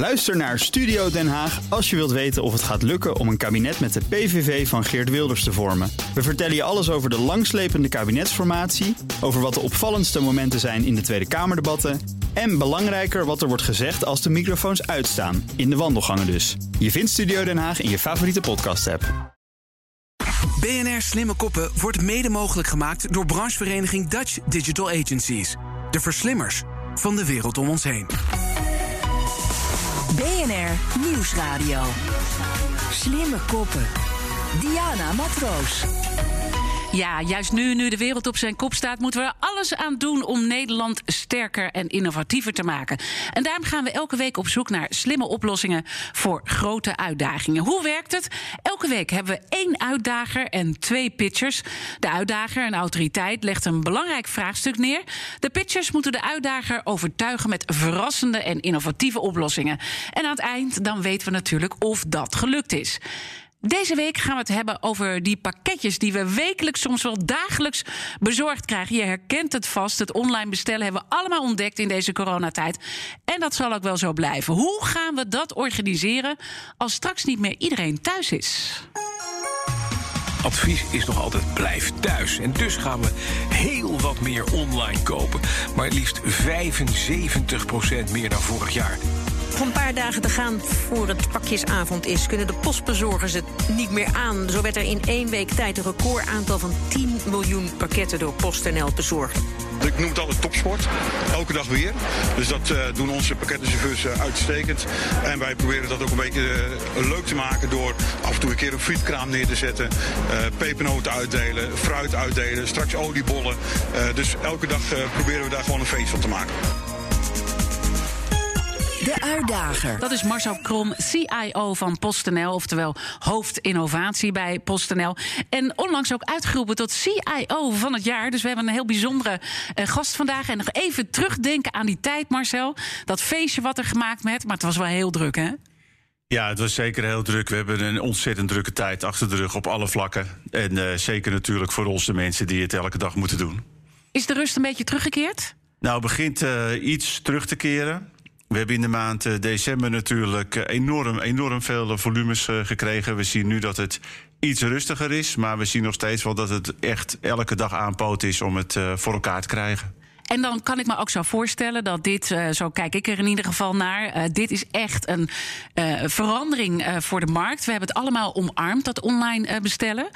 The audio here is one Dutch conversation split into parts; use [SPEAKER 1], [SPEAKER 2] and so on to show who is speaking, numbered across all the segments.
[SPEAKER 1] Luister naar Studio Den Haag als je wilt weten of het gaat lukken om een kabinet met de PVV van Geert Wilders te vormen. We vertellen je alles over de langslepende kabinetsformatie, over wat de opvallendste momenten zijn in de Tweede Kamerdebatten en belangrijker wat er wordt gezegd als de microfoons uitstaan, in de wandelgangen dus. Je vindt Studio Den Haag in je favoriete podcast-app.
[SPEAKER 2] BNR Slimme Koppen wordt mede mogelijk gemaakt door branchevereniging Dutch Digital Agencies. De verslimmers van de wereld om ons heen.
[SPEAKER 3] BNR Nieuwsradio. Slimme koppen. Diana Matroos.
[SPEAKER 4] Ja, juist nu, nu de wereld op zijn kop staat, moeten we er alles aan doen om Nederland sterker en innovatiever te maken. En daarom gaan we elke week op zoek naar slimme oplossingen voor grote uitdagingen. Hoe werkt het? Elke week hebben we één uitdager en twee pitchers. De uitdager, een autoriteit, legt een belangrijk vraagstuk neer. De pitchers moeten de uitdager overtuigen met verrassende en innovatieve oplossingen. En aan het eind dan weten we natuurlijk of dat gelukt is. Deze week gaan we het hebben over die pakketjes die we wekelijks, soms wel dagelijks bezorgd krijgen. Je herkent het vast. Het online bestellen hebben we allemaal ontdekt in deze coronatijd. En dat zal ook wel zo blijven. Hoe gaan we dat organiseren als straks niet meer iedereen thuis is?
[SPEAKER 5] Advies is nog altijd blijf thuis. En dus gaan we heel wat meer online kopen. Maar liefst 75% meer dan vorig jaar.
[SPEAKER 6] Nog een paar dagen te gaan voor het pakjesavond is... kunnen de postbezorgers het niet meer aan. Zo werd er in één week tijd een recordaantal van 10 miljoen pakketten... door PostNL bezorgd.
[SPEAKER 7] Ik noem het altijd topsport. Elke dag weer. Dus dat uh, doen onze pakkettenchauffeurs uh, uitstekend. En wij proberen dat ook een beetje uh, leuk te maken door af en toe een keer een frietkraam neer te zetten. pepernoten uitdelen, fruit uitdelen, straks oliebollen. dus elke dag proberen we daar gewoon een feest van te maken.
[SPEAKER 3] De uitdager.
[SPEAKER 4] Dat is Marcel Krom, CIO van PostNL, oftewel hoofd innovatie bij PostNL. En onlangs ook uitgeroepen tot CIO van het jaar. Dus we hebben een heel bijzondere uh, gast vandaag. En nog even terugdenken aan die tijd, Marcel. Dat feestje wat er gemaakt werd, maar het was wel heel druk, hè?
[SPEAKER 8] Ja, het was zeker heel druk. We hebben een ontzettend drukke tijd achter de rug op alle vlakken. En uh, zeker natuurlijk voor ons de mensen die het elke dag moeten doen.
[SPEAKER 4] Is de rust een beetje teruggekeerd?
[SPEAKER 8] Nou, begint uh, iets terug te keren. We hebben in de maand december natuurlijk enorm, enorm veel volumes gekregen. We zien nu dat het iets rustiger is, maar we zien nog steeds wel dat het echt elke dag aanpoot is om het voor elkaar te krijgen.
[SPEAKER 4] En dan kan ik me ook zo voorstellen dat dit, uh, zo kijk ik er in ieder geval naar, uh, dit is echt een uh, verandering voor de markt. We hebben het allemaal omarmd, dat online bestellen.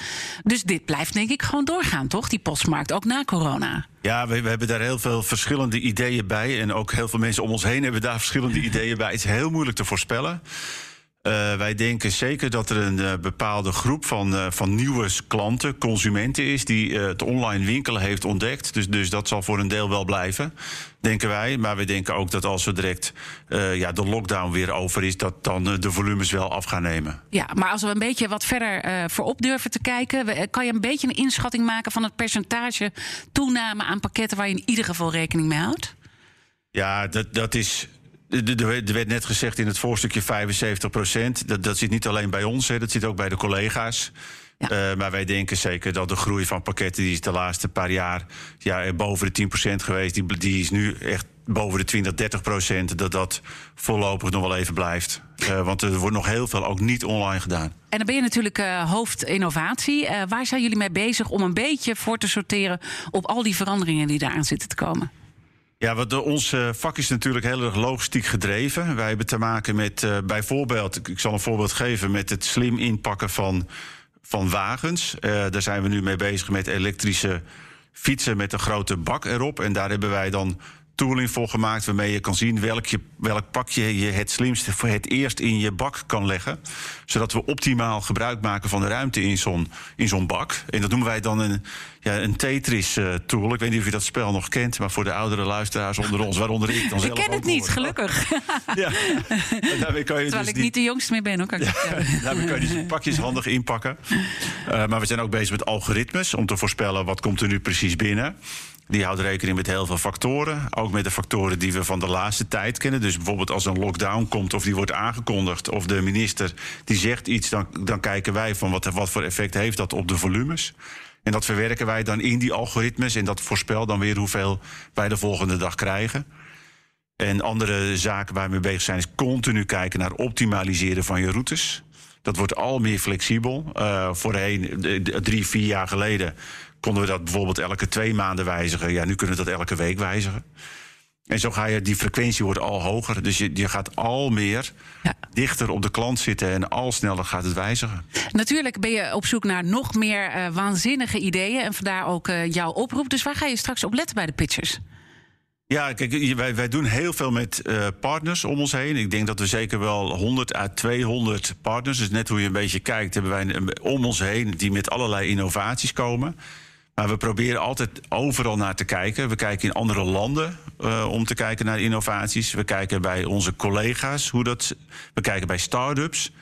[SPEAKER 4] Dus dit blijft denk ik gewoon doorgaan, toch? Die postmarkt, ook na corona.
[SPEAKER 8] Ja, we, we, hebben daar heel veel verschillende ideeën bij. En ook heel veel mensen om ons heen hebben daar verschillende ideeën bij. Het is heel moeilijk te voorspellen. Uh, wij denken zeker dat er een uh, bepaalde groep van, uh, van nieuwe klanten, consumenten is, die het online winkelen heeft ontdekt. Dus, dus dat zal voor een deel wel blijven, denken wij. Maar we denken ook dat als er direct ja, de lockdown weer over is, dat dan de volumes wel af gaan nemen.
[SPEAKER 4] Ja, maar als we een beetje wat verder voorop durven te kijken, kan je een beetje een inschatting maken van het percentage toename aan pakketten waar je in ieder geval rekening mee houdt?
[SPEAKER 8] Ja, dat, dat is er werd net gezegd in het voorstukje 75 procent. Dat, dat zit niet alleen bij ons, hè, dat zit ook bij de collega's. Ja. Uh, maar wij denken zeker dat de groei van pakketten... die is de laatste paar jaar ja, boven de 10% geweest... Die, die is nu echt boven de 20, 30 procent... dat dat voorlopig nog wel even blijft. Uh, want er wordt nog heel veel ook niet online gedaan.
[SPEAKER 4] En dan ben je natuurlijk uh, hoofd innovatie. waar zijn jullie mee bezig om een beetje voor te sorteren... op al die veranderingen die daaraan zitten te komen?
[SPEAKER 8] Ja, wat de, ons vak is natuurlijk heel erg logistiek gedreven. Wij hebben te maken met uh, bijvoorbeeld, ik zal een voorbeeld geven, met het slim inpakken van, van wagens. Daar zijn we nu mee bezig met elektrische fietsen met een grote bak erop. En daar hebben wij dan tooling voor gemaakt waarmee je kan zien welk, je, welk pakje je het slimste voor het eerst in je bak kan leggen. Zodat we optimaal gebruik maken van de ruimte in zo'n in zo'n bak. En dat noemen wij dan een, ja, een Tetris-tool. Ik weet niet of je dat spel nog kent, maar voor de oudere luisteraars onder ons, waaronder ik dan
[SPEAKER 4] ik
[SPEAKER 8] zelf.
[SPEAKER 4] Ik ken het niet, gelukkig.
[SPEAKER 8] ja, daarmee kan je
[SPEAKER 4] Terwijl
[SPEAKER 8] dus
[SPEAKER 4] ik niet de jongste meer ben, ik
[SPEAKER 8] ja, daarmee kan je dus pakjes handig inpakken. Uh, maar we zijn ook bezig met algoritmes om te voorspellen wat komt er nu precies binnen. Die houdt rekening met heel veel factoren. Ook met de factoren die we van de laatste tijd kennen. Dus bijvoorbeeld als een lockdown komt of die wordt aangekondigd... of de minister die zegt iets, dan, dan kijken wij van wat, wat voor effect heeft dat op de volumes. En dat verwerken wij dan in die algoritmes... en dat voorspelt dan weer hoeveel wij de volgende dag krijgen. En andere zaken waar we mee bezig zijn, is continu kijken naar optimaliseren van je routes. Dat wordt al meer flexibel. Uh, voorheen, drie, vier jaar geleden, konden we dat bijvoorbeeld elke twee maanden wijzigen. Ja, nu kunnen we dat elke week wijzigen. En zo ga je, die frequentie wordt al hoger. Dus je, je gaat al meer ja. dichter op de klant zitten en al sneller gaat het wijzigen.
[SPEAKER 4] Natuurlijk ben je op zoek naar nog meer uh, waanzinnige ideeën. En vandaar ook uh, jouw oproep. Dus waar ga je straks op letten bij de pitchers?
[SPEAKER 8] Ja, kijk, wij, wij doen heel veel met uh, partners om ons heen. Ik denk dat we zeker wel 100 à 200 partners, dus net hoe je een beetje kijkt, hebben wij om ons heen die met allerlei innovaties komen. Maar we proberen altijd overal naar te kijken. We kijken in andere landen uh, om te kijken naar innovaties. We kijken bij onze collega's hoe dat. We kijken bij start-ups.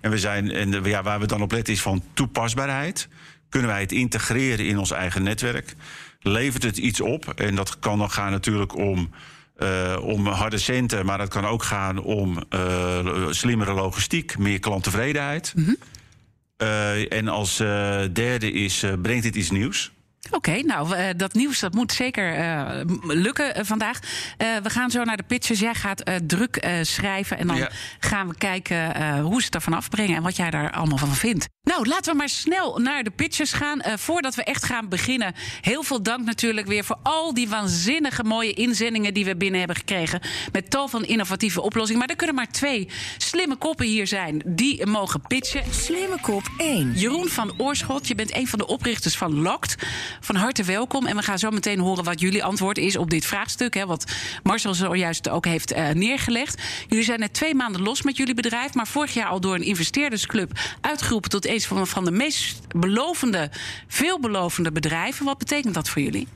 [SPEAKER 8] En, we zijn, en ja, waar we dan op letten is van toepasbaarheid. Kunnen wij het integreren in ons eigen netwerk? Levert het iets op? En dat kan dan gaan natuurlijk om. Uh, om harde centen, maar dat kan ook gaan om uh, slimmere logistiek, meer klanttevredenheid. Mm -hmm. uh, en als derde is, brengt dit iets nieuws?
[SPEAKER 4] Oké, okay, nou, uh, dat nieuws dat moet zeker uh, lukken uh, vandaag. we gaan zo naar de pitches. Jij gaat druk schrijven en dan ja. gaan we kijken hoe ze het ervan afbrengen en wat jij daar allemaal van vindt. Nou, laten we maar snel naar de pitches gaan. voordat we echt gaan beginnen, heel veel dank natuurlijk weer voor al die waanzinnige mooie inzendingen die we binnen hebben gekregen. Met tal van innovatieve oplossingen. Maar er kunnen maar twee slimme koppen hier zijn die mogen pitchen.
[SPEAKER 3] Slimme kop 1.
[SPEAKER 4] Jeroen van Oorschot, je bent een van de oprichters van Locked. Van harte welkom. En we gaan zo meteen horen wat jullie antwoord is op dit vraagstuk. Hè, wat Marcel zojuist ook heeft uh, neergelegd. Jullie zijn net twee maanden los met jullie bedrijf. Maar vorig jaar al door een investeerdersclub uitgeroepen tot van, van de meest belovende, veelbelovende bedrijven. Wat betekent dat voor jullie?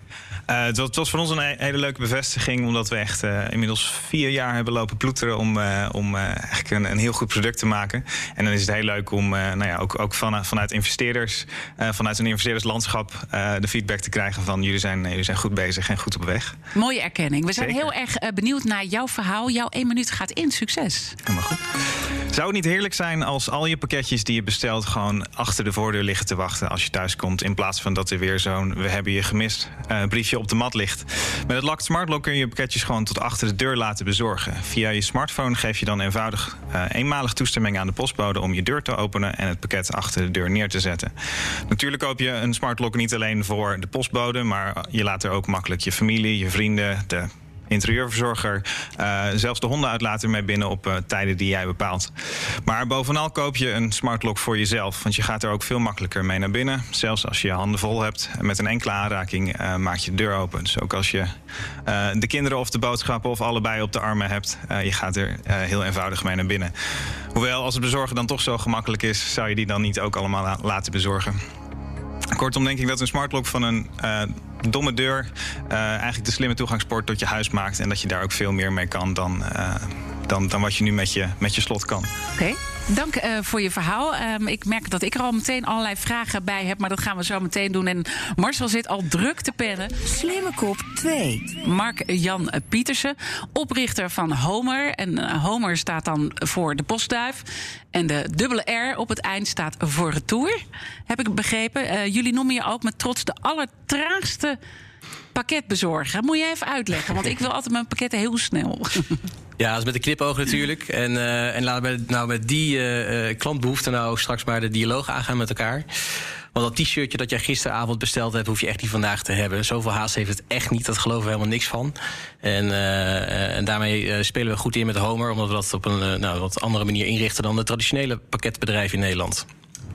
[SPEAKER 9] Uh, dat was voor ons een hele leuke bevestiging, omdat we echt uh, inmiddels vier jaar hebben lopen ploeteren om, uh, om eigenlijk een, een, heel goed product te maken. En dan is het heel leuk om nou ja, ook, ook van, vanuit investeerders, vanuit een investeerderslandschap, de feedback te krijgen van jullie zijn, jullie zijn goed bezig en goed op weg.
[SPEAKER 4] Mooie erkenning. We zijn Zeker. heel erg benieuwd naar jouw verhaal. Jouw één minuut gaat in. Succes.
[SPEAKER 9] Helemaal goed. Zou het niet heerlijk zijn als al je pakketjes die je bestelt gewoon achter de voordeur liggen te wachten als je thuis komt, in plaats van dat er weer zo'n we hebben je gemist briefje op de mat ligt. Met het Locked Smart Lock kun je je pakketjes gewoon tot achter de deur laten bezorgen. Via je smartphone geef je dan eenvoudig uh, eenmalig toestemming aan de postbode om je deur te openen en het pakket achter de deur neer te zetten. Natuurlijk koop je een smart lock niet alleen voor de postbode, maar je laat er ook makkelijk je familie, je vrienden, de interieurverzorger. Uh, zelfs de hondenuitlater mee binnen op uh, tijden die jij bepaalt. Maar bovenal koop je een smart lock voor jezelf. Want je gaat er ook veel makkelijker mee naar binnen. Zelfs als je je handen vol hebt. Met een enkele aanraking uh, maak je de deur open. Dus ook als je de kinderen of de boodschappen of allebei op de armen hebt. je gaat er heel eenvoudig mee naar binnen. Hoewel als het bezorgen dan toch zo gemakkelijk is... zou je die dan niet ook allemaal laten bezorgen. Kortom denk ik dat een smartlock van een domme deur uh, eigenlijk de slimme toegangspoort tot je huis maakt. En dat je daar ook veel meer mee kan dan, uh, dan, dan wat je nu met je, met je slot kan.
[SPEAKER 4] Oké. Okay. Dank uh, voor je verhaal. Um, ik merk dat ik er al meteen allerlei vragen bij heb, maar dat gaan we zo meteen doen. En Marcel zit al druk te pennen.
[SPEAKER 3] Slimme kop 2.
[SPEAKER 4] Mark-Jan Pietersen, oprichter van Homer. En uh, Homer staat dan voor de postduif. En de dubbele R op het eind staat voor retour. Heb ik begrepen. Uh, jullie noemen je ook met trots de allertraagste pakketbezorger. Moet je even uitleggen, want ik wil altijd mijn pakketten heel snel.
[SPEAKER 10] Ja, dat is met de knipoog natuurlijk. En, uh, en laten we nou met die uh, klantbehoefte nou straks maar de dialoog aangaan met elkaar. Want dat t-shirtje dat jij gisteravond besteld hebt, hoef je echt niet vandaag te hebben. Zoveel haast heeft het echt niet. Dat geloven we helemaal niks van. En, en daarmee spelen we goed in met Homer, omdat we dat op een nou, wat andere manier inrichten dan de traditionele pakketbedrijven in Nederland.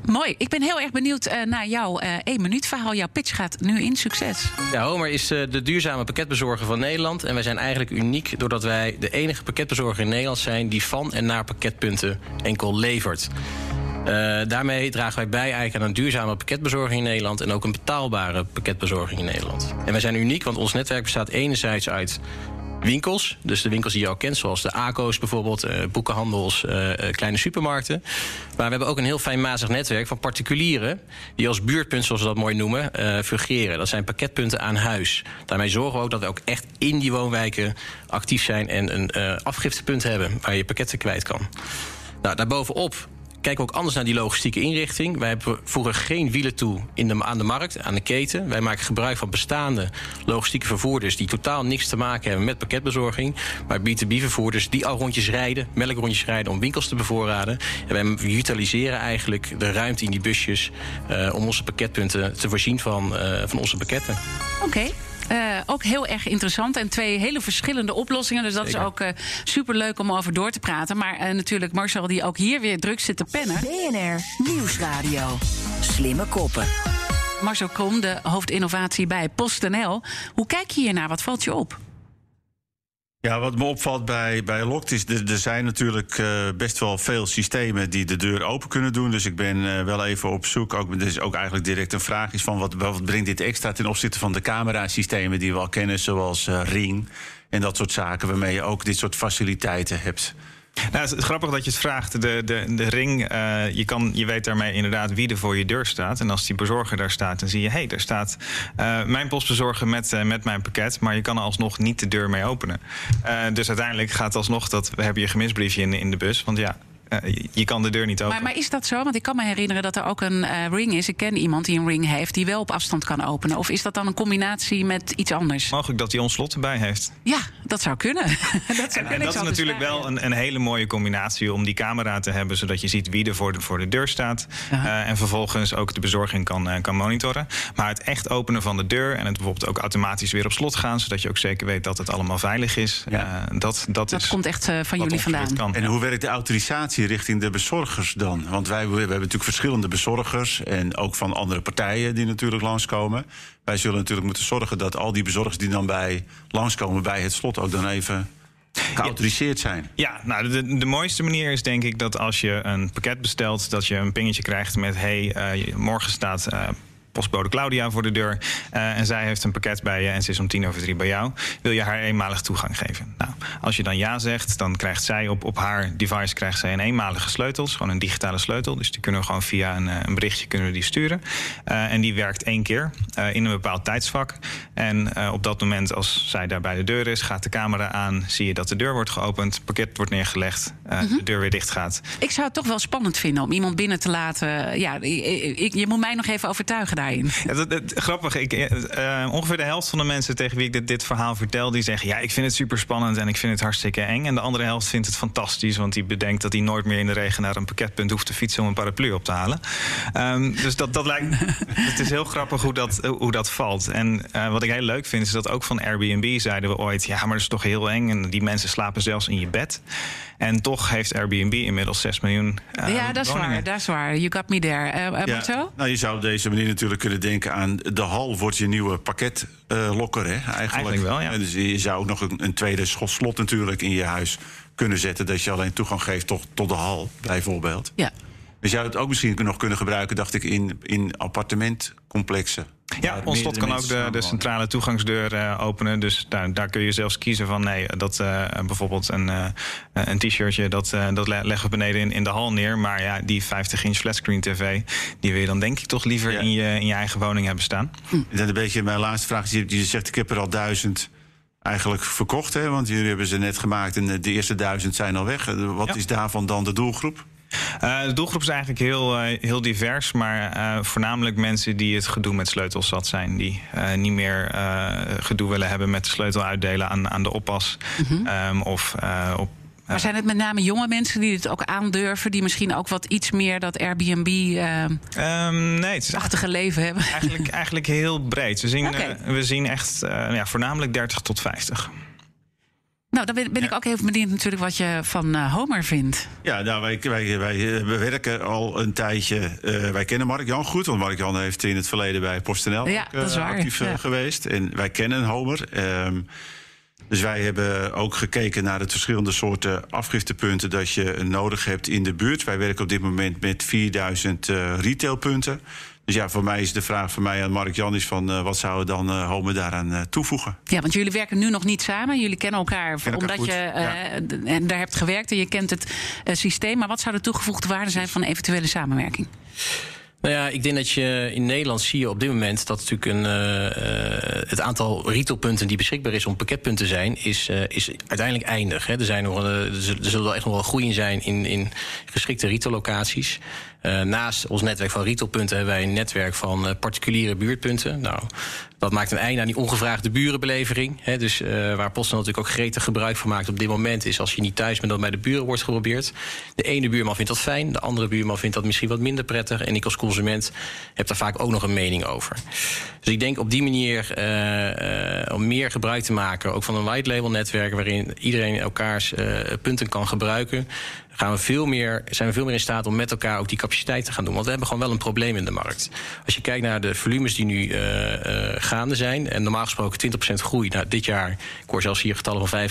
[SPEAKER 4] Mooi. Ik ben heel erg benieuwd uh, naar jouw uh, één minuut verhaal. Jouw pitch gaat nu in. Succes.
[SPEAKER 10] Ja, Homer is uh, de duurzame pakketbezorger van Nederland. En wij zijn eigenlijk uniek doordat wij de enige pakketbezorger in Nederland zijn... die van en naar pakketpunten enkel levert. daarmee dragen wij bij eigenlijk aan een duurzame pakketbezorging in Nederland... en ook een betaalbare pakketbezorging in Nederland. En wij zijn uniek, want ons netwerk bestaat enerzijds uit winkels. Dus de winkels die je al kent, zoals de ACO's bijvoorbeeld, uh, boekenhandels, uh, kleine supermarkten. Maar we hebben ook een heel fijnmazig netwerk van particulieren die als buurtpunt, zoals we dat mooi noemen, fungeren. Dat zijn pakketpunten aan huis. Daarmee zorgen we ook dat we ook echt in die woonwijken actief zijn en een afgiftepunt hebben waar je pakketten kwijt kan. Nou, daarbovenop kijken we ook anders naar die logistieke inrichting. Wij voegen geen wielen toe in de, aan de markt, aan de keten. Wij maken gebruik van bestaande logistieke vervoerders... die totaal niks te maken hebben met pakketbezorging. Maar B2B-vervoerders die al rondjes rijden, melkrondjes rijden... om winkels te bevoorraden. En wij utiliseren eigenlijk de ruimte in die busjes... eh, om onze pakketpunten te voorzien van, eh, van onze pakketten.
[SPEAKER 4] Oké. Eh, ook heel erg interessant. En twee hele verschillende oplossingen. Dus dat is ook super superleuk om over door te praten. Maar eh, natuurlijk Marcel, die ook hier weer druk zit te pennen.
[SPEAKER 3] BNR Nieuwsradio. Slimme koppen.
[SPEAKER 4] Marcel Krom, de hoofdinnovatie bij PostNL. Hoe kijk je hiernaar? Wat valt je op?
[SPEAKER 8] Ja, wat me opvalt bij, bij Lokt is, er, er zijn natuurlijk eh, best wel veel systemen die de deur open kunnen doen. Dus ik ben eh, wel even op zoek. Ook, dus ook eigenlijk direct een vraag is van wat, wat brengt dit extra ten opzichte van de camerasystemen die we al kennen, zoals eh, Ring en dat soort zaken, waarmee je ook dit soort faciliteiten hebt.
[SPEAKER 9] Nou, het is grappig dat je het vraagt. De, de, de ring, eh, je, kan, je weet daarmee inderdaad wie er voor je deur staat. En als die bezorger daar staat, dan zie je... hé, hey, daar staat eh, mijn postbezorger met, eh, met mijn pakket... maar je kan er alsnog niet de deur mee openen. Dus uiteindelijk gaat alsnog dat... we hebben je gemisbriefje in, in de bus, want ja... eh, je- je kan de deur niet openen.
[SPEAKER 4] Maar, maar is dat zo? Want ik kan me herinneren dat er ook een eh, ring is. Ik ken iemand die een ring heeft die wel op afstand kan openen. Of is dat dan een combinatie met iets anders?
[SPEAKER 9] Mogelijk dat hij ons slot erbij heeft.
[SPEAKER 4] Ja, dat zou kunnen. dat zou
[SPEAKER 9] En,
[SPEAKER 4] kunnen.
[SPEAKER 9] en
[SPEAKER 4] Ik
[SPEAKER 9] dat is
[SPEAKER 4] dus
[SPEAKER 9] natuurlijk wel een, een hele mooie combinatie om die camera te hebben, zodat je ziet wie er voor de, voor de deur staat. eh, en vervolgens ook de bezorging kan, kan monitoren. Maar het echt openen van de deur en het bijvoorbeeld ook automatisch weer op slot gaan, zodat je ook zeker weet dat het allemaal veilig is. eh, dat, dat,
[SPEAKER 4] Dat
[SPEAKER 9] is
[SPEAKER 4] komt echt eh, van jullie vandaan.
[SPEAKER 9] kan.
[SPEAKER 8] En hoe werkt de autorisatie richting de bezorgers dan? Want wij we hebben natuurlijk verschillende bezorgers en ook van andere partijen die natuurlijk langskomen. Wij zullen natuurlijk moeten zorgen dat al die bezorgers die dan bij langskomen bij het slot ook dan even geautoriseerd zijn.
[SPEAKER 9] Ja, nou, de, de mooiste manier is denk ik dat als je een pakket bestelt, dat je een pingetje krijgt met: hey, eh, morgen staat. eh, Postbode Claudia voor de deur. eh, en zij heeft een pakket bij je en ze is om tien over drie bij jou. Wil je haar eenmalig toegang geven? Nou, als je dan ja zegt, dan krijgt zij op, op haar device krijgt zij een eenmalige sleutel. Gewoon een digitale sleutel. Dus die kunnen we gewoon via een, eh, een berichtje kunnen we die sturen. Eh, en die werkt één keer in een bepaald tijdsvak. En op dat moment, als zij daar bij de deur is, gaat de camera aan. Zie je dat de deur wordt geopend, het pakket wordt neergelegd, eh, de deur weer dicht gaat.
[SPEAKER 4] Ik zou het toch wel spannend vinden om iemand binnen te laten. Ja, ik- je moet mij nog even overtuigen daarin.
[SPEAKER 9] Ja, dat, dat- grappig, ik, eh, eh, ongeveer de helft van de mensen tegen wie ik dit, dit verhaal vertel, die zeggen: Ja, ik vind het super spannend en ik vind het hartstikke eng. En de andere helft vindt het fantastisch, want die bedenkt dat hij nooit meer in de regen naar een pakketpunt hoeft te fietsen om een paraplu op te halen. Ehm, dus dat, dat lijkt. het is heel grappig hoe dat, hoe dat valt. En eh, wat ik heel leuk vind, is dat ook van Airbnb zeiden we ooit: Ja, maar dat is toch heel eng. En die mensen slapen zelfs in je bed. En toch heeft Airbnb inmiddels 6 miljoen. eh,
[SPEAKER 4] ja, dat is waar. Dat is waar. You got me there.
[SPEAKER 8] Ja,
[SPEAKER 4] Marcel?
[SPEAKER 8] nou, je zou op deze manier natuurlijk kunnen denken aan de hal wordt je nieuwe pakketlokker, hè? Eigenlijk.
[SPEAKER 9] Eigenlijk wel, ja.
[SPEAKER 8] Dus je zou ook nog een, een tweede slot natuurlijk in je huis kunnen zetten, dat je alleen toegang geeft tot, tot de hal, bijvoorbeeld.
[SPEAKER 4] Ja.
[SPEAKER 8] Je zou het ook misschien nog kunnen gebruiken, dacht ik, in, in appartementcomplexen.
[SPEAKER 9] Ja, ons slot kan ook de, centrale toegangsdeur eh, openen. Dus daar, daar kun je zelfs kiezen van nee, dat eh, bijvoorbeeld een, eh, een t-shirtje, dat, eh, dat le- leggen we beneden in, in de hal neer. Maar ja, die 50 inch flatscreen tv, die wil je dan denk ik toch liever
[SPEAKER 8] Ja.
[SPEAKER 9] in, je, in je eigen woning hebben staan.
[SPEAKER 8] Dan een beetje mijn laatste vraag. is, Je zegt, ik heb er al duizend eigenlijk verkocht, hè? Want jullie hebben ze net gemaakt en de eerste duizend zijn al weg. Wat
[SPEAKER 9] Ja.
[SPEAKER 8] is daarvan dan de doelgroep?
[SPEAKER 9] Eh, de doelgroep is eigenlijk heel, eh, heel divers, maar eh, voornamelijk mensen die het gedoe met sleutels zat zijn. Die niet meer gedoe willen hebben met de sleutel uitdelen aan, aan de oppas. Ehm, of eh, op
[SPEAKER 4] Maar zijn het met name jonge mensen die het ook aandurven? Die misschien ook wat iets meer dat Airbnb-achtige
[SPEAKER 9] Ehm, nee, het is eigenlijk,
[SPEAKER 4] leven hebben?
[SPEAKER 9] eigenlijk, eigenlijk heel breed. We zien, we zien echt ja, voornamelijk 30 tot 50.
[SPEAKER 4] Nou, dan ben, ben ik ook even benieuwd natuurlijk wat je van eh, Homer vindt.
[SPEAKER 8] Ja, nou, wij, wij, wij eh, we werken al een tijdje. eh, wij kennen Mark-Jan goed, want Mark-Jan heeft in het verleden bij PostNL
[SPEAKER 4] Ja,
[SPEAKER 8] ook,
[SPEAKER 4] dat is waar,
[SPEAKER 8] actief
[SPEAKER 4] ja.
[SPEAKER 8] geweest. En wij kennen Homer. Ehm, dus wij hebben ook gekeken naar het verschillende soorten afgiftepunten dat je nodig hebt in de buurt. Wij werken op dit moment met 4000 eh, retailpunten. Dus ja, voor mij is de vraag voor mij aan Mark-Jan is van eh, wat zouden dan eh Homer daaraan eh, toevoegen?
[SPEAKER 4] Ja, want jullie werken nu nog niet samen. Jullie kennen elkaar
[SPEAKER 8] Kennen elkaar
[SPEAKER 4] omdat
[SPEAKER 8] goed,
[SPEAKER 4] je
[SPEAKER 8] ja.
[SPEAKER 4] eh, d- en daar hebt gewerkt en je kent het systeem. Maar wat zou de toegevoegde waarde zijn van eventuele samenwerking?
[SPEAKER 10] Nou ja, ik denk dat je in Nederland zie je op dit moment dat natuurlijk een, uh, het aantal retailpunten die beschikbaar is om pakketpunten te zijn, is, uh, is uiteindelijk eindig. Hè. Er, zijn nog, uh, er zullen wel echt nog wel groei in zijn in, in geschikte retaillocaties. Uh, naast ons netwerk van retailpunten hebben wij een netwerk van uh, particuliere buurtpunten. Nou, dat maakt een einde aan die ongevraagde burenbelevering. Hè, dus uh, waar Posten natuurlijk ook gretig gebruik van maakt op dit moment... is als je niet thuis bent dat bij de buren wordt geprobeerd. De ene buurman vindt dat fijn, de andere buurman vindt dat misschien wat minder prettig. En ik als consument heb daar vaak ook nog een mening over. Dus ik denk op die manier om meer gebruik te maken... ook van een white label netwerk waarin iedereen elkaars punten kan gebruiken gaan we veel meer, zijn we veel meer in staat om met elkaar ook die capaciteit te gaan doen. Want we hebben gewoon wel een probleem in de markt. Als je kijkt naar de volumes die nu uh, uh, gaande zijn, en normaal gesproken 20% groei. Nou, dit jaar, ik hoor zelfs hier getallen van 75%.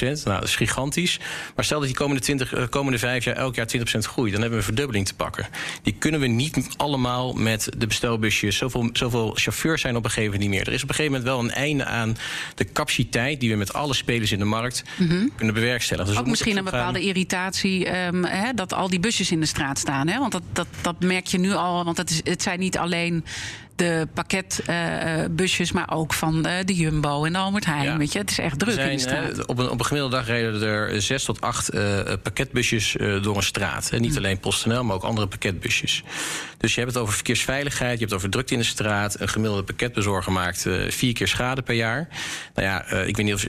[SPEAKER 10] Nou, dat is gigantisch. Maar stel dat die komende, 20, uh, komende vijf jaar elk jaar 20% groeit, dan hebben we een verdubbeling te pakken. Die kunnen we niet allemaal met de bestelbusjes. Zoveel, zoveel chauffeurs zijn op een gegeven moment niet meer. Er is op een gegeven moment wel een einde aan de capaciteit die we met alle spelers in de markt mm -hmm. kunnen bewerkstelligen.
[SPEAKER 4] Dus ook misschien een bepaalde irritatie hè, dat al die busjes in de straat staan. Want dat, dat, dat merk je nu al. Want is, het zijn niet alleen de pakketbusjes, uh, maar ook van de, de, Jumbo en de Albert Heijn. Ja. Weet je, het is echt druk
[SPEAKER 10] zijn,
[SPEAKER 4] in de straat.
[SPEAKER 10] Op, een, op een gemiddelde dag reden er zes tot acht pakketbusjes door een straat. Niet mm. alleen PostNL, maar ook andere pakketbusjes. Dus je hebt het over verkeersveiligheid, je hebt het over drukte in de straat. Een gemiddelde pakketbezorger maakt vier keer schade per jaar. Nou ja, ik weet niet of,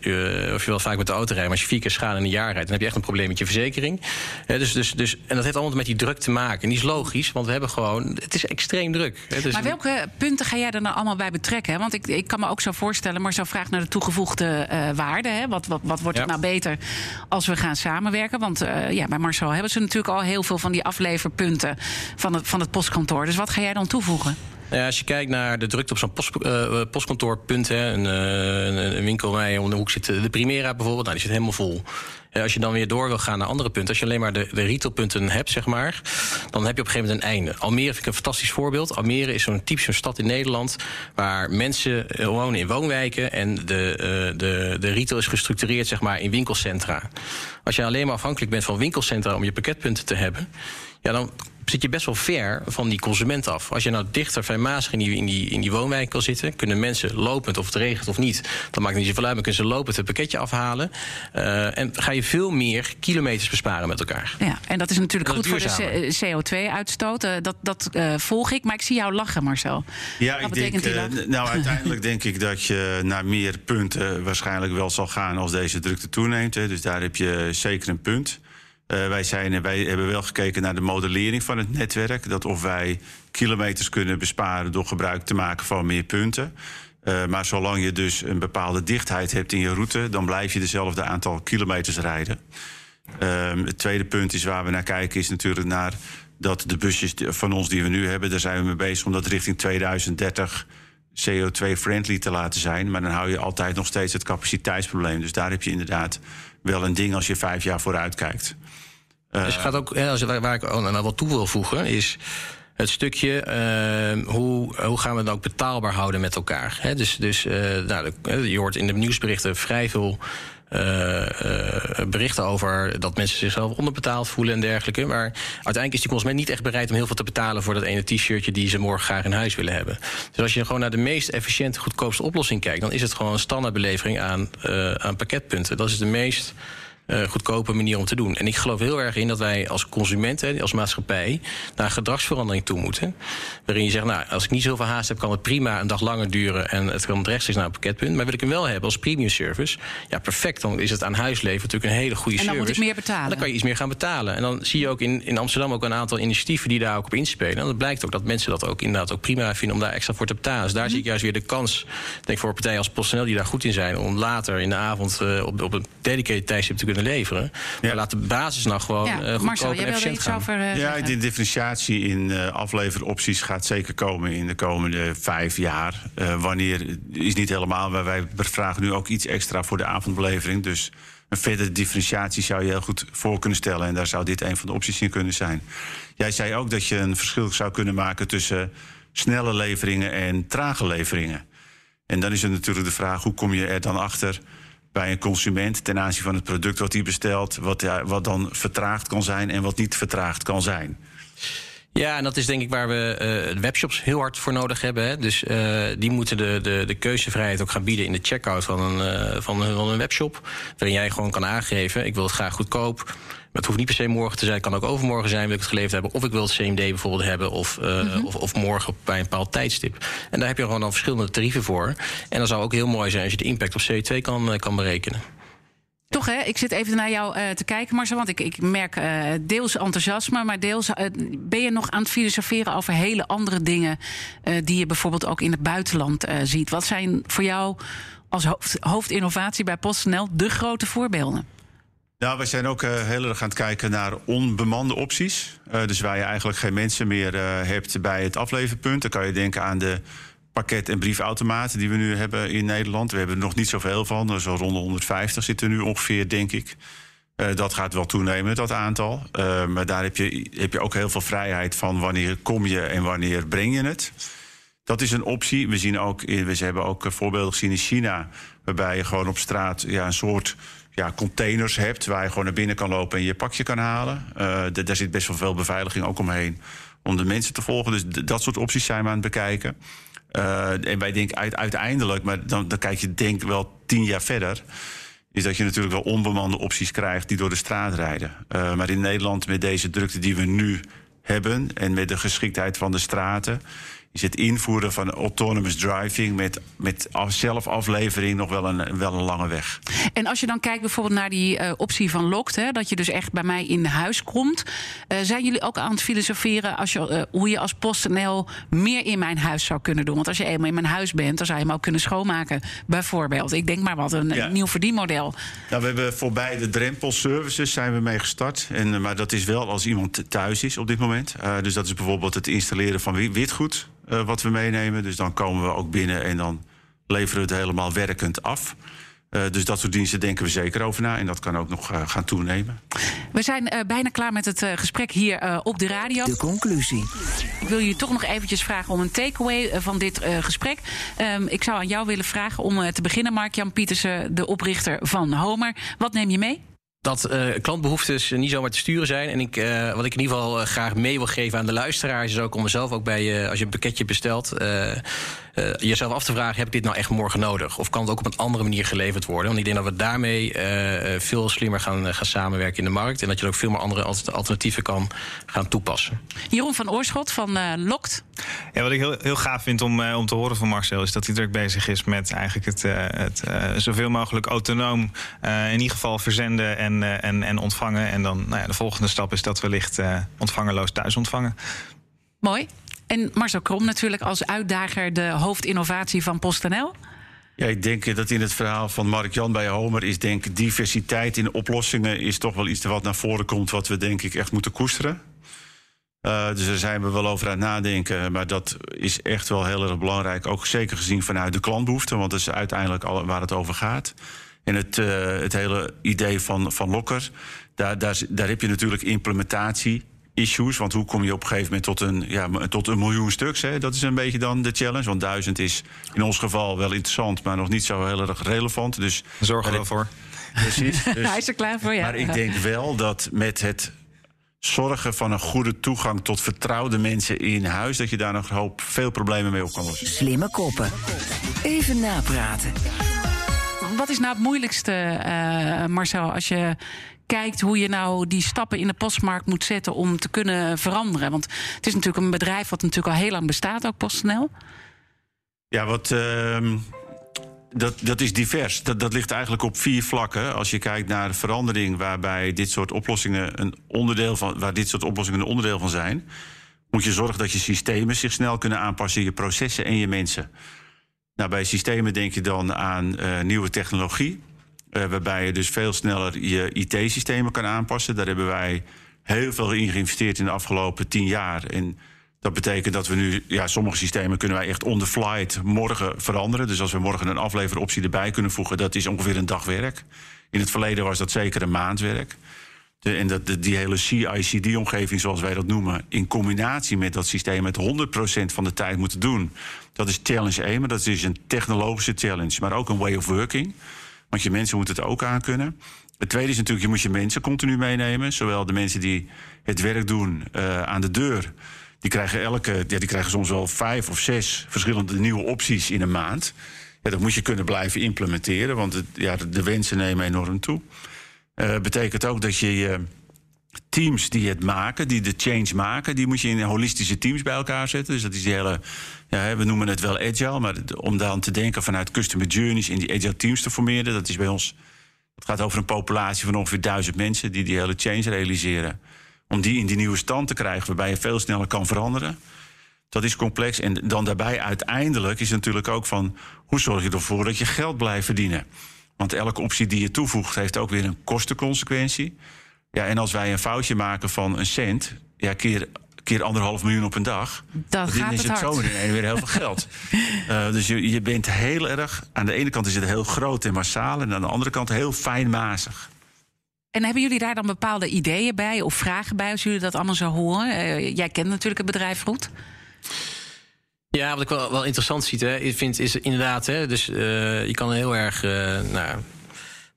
[SPEAKER 10] of, je wel vaak met de auto rijdt, maar als je vier keer schade in een jaar rijdt, dan heb je echt een probleem met je verzekering. dus, dus, dus, en dat heeft allemaal met die druk te maken. En die is logisch, want we hebben gewoon, het is extreem druk. Hè. Dus
[SPEAKER 4] maar welke punten ga jij er nou allemaal bij betrekken? Want ik, ik kan me ook zo voorstellen, maar zo vraag naar de toegevoegde uh, waarde. Hè? Wat, wat, wat wordt ja. het nou beter als we gaan samenwerken? Want uh, ja, bij Marcel hebben ze natuurlijk al heel veel van die afleverpunten van het, van het postkantoor. Dus wat ga jij dan toevoegen?
[SPEAKER 10] Ja, als je kijkt naar de drukte op zo'n post, uh, postkantoorpunt, hè, een, een winkel waar je om de hoek zit, de Primera bijvoorbeeld, nou, die zit helemaal vol. Als je dan weer door wil gaan naar andere punten, als je alleen maar de, de retailpunten hebt, zeg maar, dan heb je op een gegeven moment een einde. Almere vind ik een fantastisch voorbeeld. Almere is zo'n typische stad in Nederland waar mensen wonen in woonwijken en de, uh, de, de retail is gestructureerd, zeg maar, in winkelcentra. Als je alleen maar afhankelijk bent van winkelcentra om je pakketpunten te hebben, ja, dan zit je best wel ver van die consument af. Als je nou dichter bij Maas in die, in, die, in die woonwijk kan zitten... kunnen mensen lopend, of het regent of niet... dat maakt niet zoveel uit, maar kunnen ze lopend het pakketje afhalen. Uh, en ga je veel meer kilometers besparen met elkaar.
[SPEAKER 4] Ja, en dat is natuurlijk dat goed voor de CO2-uitstoot. Uh, dat dat uh, volg ik, maar ik zie jou lachen, Marcel.
[SPEAKER 8] Ja, Wat ik denk, nou uiteindelijk denk ik dat je naar meer punten... waarschijnlijk wel zal gaan als deze drukte toeneemt. Hè. Dus daar heb je zeker een punt... Uh, wij, zijn, wij hebben wel gekeken naar de modellering van het netwerk. Dat of wij kilometers kunnen besparen door gebruik te maken van meer punten. Uh, maar zolang je dus een bepaalde dichtheid hebt in je route, dan blijf je dezelfde aantal kilometers rijden. Uh, het tweede punt is waar we naar kijken, is natuurlijk naar dat de busjes van ons die we nu hebben, daar zijn we mee bezig om dat richting 2030 CO2-friendly te laten zijn. Maar dan hou je altijd nog steeds het capaciteitsprobleem. Dus daar heb je inderdaad wel een ding als je vijf jaar vooruit kijkt.
[SPEAKER 10] Dus gaat ook, als, waar ik nou wat toe wil voegen, is het stukje uh, hoe, hoe gaan we het ook betaalbaar houden met elkaar. Dus, dus uh, nou, je hoort in de nieuwsberichten vrij veel berichten over dat mensen zichzelf onderbetaald voelen en dergelijke. Maar uiteindelijk is die consument niet echt bereid om heel veel te betalen voor dat ene t-shirtje die ze morgen graag in huis willen hebben. Dus als je gewoon naar de meest efficiënte, goedkoopste oplossing kijkt, dan is het gewoon een standaardbelevering aan, uh, aan pakketpunten. Dat is de meest goedkope manier om te doen. En ik geloof heel erg in dat wij als consumenten, als maatschappij, naar gedragsverandering toe moeten. Waarin je zegt, nou, als ik niet zoveel haast heb, kan het prima een dag langer duren en het kan rechtstreeks naar een pakketpunt. Maar wil ik hem wel hebben als premium service, ja, perfect. Dan is het aan huisleven natuurlijk een hele goede service.
[SPEAKER 4] En dan
[SPEAKER 10] service.
[SPEAKER 4] moet ik meer betalen.
[SPEAKER 10] dan kan je iets meer gaan betalen. En dan zie je ook in, in Amsterdam ook een aantal initiatieven die daar ook op inspelen. En dat blijkt ook dat mensen dat ook inderdaad ook prima vinden om daar extra voor te betalen. Dus daar
[SPEAKER 4] Mhm.
[SPEAKER 10] zie ik juist weer de kans, denk voor partijen als PostNL die daar goed in zijn, om later in de avond uh, op, op een dedicated tijdstip te kunnen leveren. Ja. Maar laat de basis nou gewoon
[SPEAKER 4] Ja,
[SPEAKER 10] uh, goedkoop
[SPEAKER 4] Marcel,
[SPEAKER 10] en efficiënt
[SPEAKER 4] iets
[SPEAKER 10] gaan.
[SPEAKER 4] over uh,
[SPEAKER 8] Ja, de differentiatie in uh, afleveropties gaat zeker komen in de komende vijf jaar. Uh, wanneer is niet helemaal, maar wij vragen nu ook iets extra voor de avondbelevering. Dus een verdere differentiatie zou je heel goed voor kunnen stellen. En daar zou dit een van de opties in kunnen zijn. Jij zei ook dat je een verschil zou kunnen maken tussen snelle leveringen en trage leveringen. En dan is er natuurlijk de vraag: hoe kom je er dan achter bij een consument ten aanzien van het product wat hij bestelt, wat, wat dan vertraagd kan zijn en wat niet vertraagd kan zijn?
[SPEAKER 10] Ja, en dat is denk ik waar we uh, webshops heel hard voor nodig hebben. Hè. Dus uh, die moeten de, de, de keuzevrijheid ook gaan bieden in de checkout van een, uh, van, een, van een webshop. Waarin jij gewoon kan aangeven: ik wil het graag goedkoop. Het hoeft niet per se morgen te zijn, het kan ook overmorgen zijn, wil ik het geleverd hebben. Of ik wil het CMD bijvoorbeeld hebben, of, uh, mm -hmm. of, of, morgen bij een bepaald tijdstip. En daar heb je gewoon al verschillende tarieven voor. En dan zou ook heel mooi zijn als je de impact op CO2 kan, kan berekenen.
[SPEAKER 4] Toch hè, ik zit even naar jou uh, te kijken, Marcel, want ik, ik merk uh, deels enthousiasme, maar deels uh, ben je nog aan het filosoferen over hele andere dingen die je bijvoorbeeld ook in het buitenland ziet. Wat zijn voor jou als hoofd, hoofdinnovatie bij PostNL de grote voorbeelden?
[SPEAKER 8] Nou, we zijn ook heel erg aan het kijken naar onbemande opties. dus waar je eigenlijk geen mensen meer hebt bij het afleverpunt. Dan kan je denken aan de pakket- en briefautomaten die we nu hebben in Nederland. We hebben er nog niet zoveel van. Zo rond de 150 zitten nu ongeveer, denk ik. Uh, dat gaat wel toenemen, dat aantal. Uh, maar daar heb je, heb je ook heel veel vrijheid van wanneer kom je en wanneer breng je het. Dat is een optie. We, zien ook, we hebben ook voorbeelden gezien in China... waarbij je gewoon op straat ja, een soort ja, containers hebt... waar je gewoon naar binnen kan lopen en je pakje kan halen. Daar zit best wel veel beveiliging ook omheen om de mensen te volgen. Dus dat soort opties zijn we aan het bekijken. Uh, en wij denken uiteindelijk, maar dan, dan kijk je denk wel tien jaar verder is dat je natuurlijk wel onbemande opties krijgt die door de straat rijden. Uh, maar in Nederland, met deze drukte die we nu hebben en met de geschiktheid van de straten, is het invoeren van autonomous driving met, met zelfaflevering nog wel een, wel een lange weg.
[SPEAKER 4] En als je dan kijkt bijvoorbeeld naar die uh, optie van Lokt, hè, dat je dus echt bij mij in huis komt. Uh, zijn jullie ook aan het filosoferen als je, uh, hoe je als PostNL meer in mijn huis zou kunnen doen? Want als je eenmaal in mijn huis bent, dan zou je hem ook kunnen schoonmaken, bijvoorbeeld. Ik denk maar wat, een, ja. nieuw verdienmodel.
[SPEAKER 8] Nou, we hebben voorbij de drempelservices zijn we mee gestart. En, maar dat is wel als iemand thuis is op dit moment. dus dat is bijvoorbeeld het installeren van witgoed. Uh, wat we meenemen. Dus dan komen we ook binnen en dan leveren we het helemaal werkend af. Uh, dus dat soort diensten denken we zeker over na. En dat kan ook nog uh, gaan toenemen.
[SPEAKER 4] We zijn uh, bijna klaar met het gesprek hier op de radio.
[SPEAKER 3] De conclusie.
[SPEAKER 4] Ik wil je toch nog eventjes vragen om een takeaway van dit gesprek. Um, ik zou aan jou willen vragen om te beginnen, Mark-Jan Pietersen, de oprichter van Homer. Wat neem je mee?
[SPEAKER 10] Dat uh, klantbehoeftes niet zomaar te sturen zijn. En ik, uh, wat ik in ieder geval uh, graag mee wil geven aan de luisteraars... is ook om mezelf ook bij je, als je een pakketje bestelt... jezelf af te vragen, heb ik dit nou echt morgen nodig? Of kan het ook op een andere manier geleverd worden? Want ik denk dat we daarmee veel slimmer gaan, gaan samenwerken in de markt... en dat je ook veel meer andere alternatieven kan gaan toepassen.
[SPEAKER 4] Jeroen van Oorschot van Lokt.
[SPEAKER 9] Ja, wat ik heel, heel gaaf vind om, om te horen van Marcel... is dat hij druk bezig is met eigenlijk het, het zoveel mogelijk autonoom... in ieder geval verzenden... En en, uh, en, en ontvangen. En dan nou ja, de volgende stap is dat wellicht uh, ontvangerloos thuis ontvangen.
[SPEAKER 4] Mooi. En Marcel Krom natuurlijk als uitdager de hoofdinnovatie van PostNL.
[SPEAKER 8] Ja, ik denk dat in het verhaal van Mark-Jan bij Homer is denk diversiteit in oplossingen is toch wel iets wat naar voren komt wat we denk ik echt moeten koesteren. Uh, dus daar zijn we wel over aan het nadenken. Maar dat is echt wel heel erg belangrijk. Ook zeker gezien vanuit de klantbehoeften. Want dat is uiteindelijk waar het over gaat. En het, uh, het hele idee van, van Locker, daar, daar, daar heb je natuurlijk implementatie issues. Want hoe kom je op een gegeven moment tot een, ja, tot een miljoen stuks? Hè? Dat is een beetje dan de challenge. Want duizend is in ons geval wel interessant, maar nog niet zo heel erg relevant. Dus
[SPEAKER 9] Zorgen we wel voor.
[SPEAKER 8] Precies. Dus,
[SPEAKER 4] Hij is er klaar voor, ja.
[SPEAKER 8] Maar ik denk wel dat met het zorgen van een goede toegang tot vertrouwde mensen in huis, dat je daar nog een hoop veel problemen mee op kan lossen.
[SPEAKER 3] Slimme koppen. Even napraten
[SPEAKER 4] wat is nou het moeilijkste, uh, Marcel, als je kijkt hoe je nou die stappen in de postmarkt moet zetten om te kunnen veranderen? Want het is natuurlijk een bedrijf wat natuurlijk al heel lang bestaat, ook PostNL.
[SPEAKER 8] Ja, wat. Uh, dat, dat is divers. Dat, dat ligt eigenlijk op vier vlakken. Als je kijkt naar de verandering waarbij dit soort oplossingen een onderdeel van, waar dit soort oplossingen een onderdeel van zijn, moet je zorgen dat je systemen zich snel kunnen aanpassen, je processen en je mensen. Nou, bij systemen denk je dan aan uh, nieuwe technologie. Uh, waarbij je dus veel sneller je IT-systemen kan aanpassen. Daar hebben wij heel veel in geïnvesteerd in de afgelopen tien jaar. En dat betekent dat we nu, ja, sommige systemen kunnen wij echt on the flight morgen veranderen. Dus als we morgen een afleveroptie erbij kunnen voegen, dat is ongeveer een dag werk. In het verleden was dat zeker een maand werk. En dat, die hele CICD-omgeving, zoals wij dat noemen, in combinatie met dat systeem het 100% van de tijd moeten doen. Dat is challenge 1, maar dat is een technologische challenge, maar ook een way of working. Want je mensen moeten het ook aankunnen. Het tweede is natuurlijk, je moet je mensen continu meenemen. Zowel de mensen die het werk doen eh, aan de deur. Die krijgen, elke, ja, die krijgen soms wel vijf of zes verschillende nieuwe opties in een maand. Ja, dat moet je kunnen blijven implementeren, want ja, de wensen nemen enorm toe. Uh, betekent ook dat je je teams die het maken, die de change maken, die moet je in holistische teams bij elkaar zetten. Dus dat is die hele, ja, we noemen het wel agile, maar om dan te denken vanuit customer journeys in die agile teams te formeren, dat is bij ons, het gaat over een populatie van ongeveer duizend mensen die die hele change realiseren. Om die in die nieuwe stand te krijgen, waarbij je veel sneller kan veranderen. Dat is complex. En dan daarbij uiteindelijk is natuurlijk ook van hoe zorg je ervoor dat je geld blijft verdienen. Want elke optie die je toevoegt heeft ook weer een kostenconsequentie. Ja, en als wij een foutje maken van een cent, ja, keer, keer anderhalf miljoen op een dag.
[SPEAKER 4] Dan, gaat
[SPEAKER 8] is
[SPEAKER 4] het, hard.
[SPEAKER 8] zo meteen weer heel veel geld. uh, dus je, je bent heel erg. Aan de ene kant is het heel groot en massaal, en aan de andere kant heel fijnmazig.
[SPEAKER 4] En hebben jullie daar dan bepaalde ideeën bij of vragen bij als jullie dat allemaal zo horen? Uh, jij kent natuurlijk het bedrijf goed.
[SPEAKER 10] Ja, wat ik wel, wel interessant zie, hè, vind, is inderdaad, hè, dus uh, je kan heel erg, uh,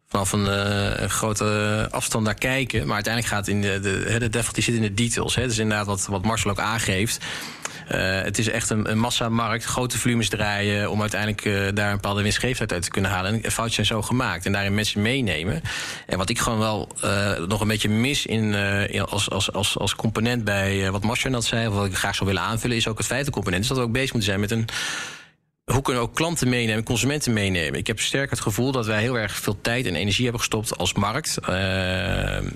[SPEAKER 10] vanaf een, uh, een, grote afstand naar kijken. Maar uiteindelijk gaat in de, de, de devil die zit in de details. Hè. Dus inderdaad, wat, wat Marcel ook aangeeft. Uh, het is echt een, massamarkt, grote volumes draaien... om uiteindelijk daar een bepaalde winstgevendheid uit te kunnen halen. En foutjes zijn zo gemaakt en daarin mensen meenemen. En wat ik gewoon wel nog een beetje mis in, in als, als, als, als component bij wat Marcel net zei... of wat ik graag zou willen aanvullen, is ook het feitencomponent. Is dat we ook bezig moeten zijn met een hoe kunnen we ook klanten meenemen, consumenten meenemen? Ik heb sterk het gevoel dat wij heel erg veel tijd en energie hebben gestopt als markt. Uh, uh,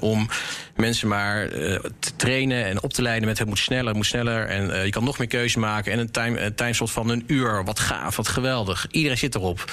[SPEAKER 10] om mensen maar uh, te trainen en op te leiden met het moet sneller, het moet sneller. En je kan nog meer keuze maken. En een, time, timeslot van een uur. Wat gaaf, wat geweldig. Iedereen zit erop.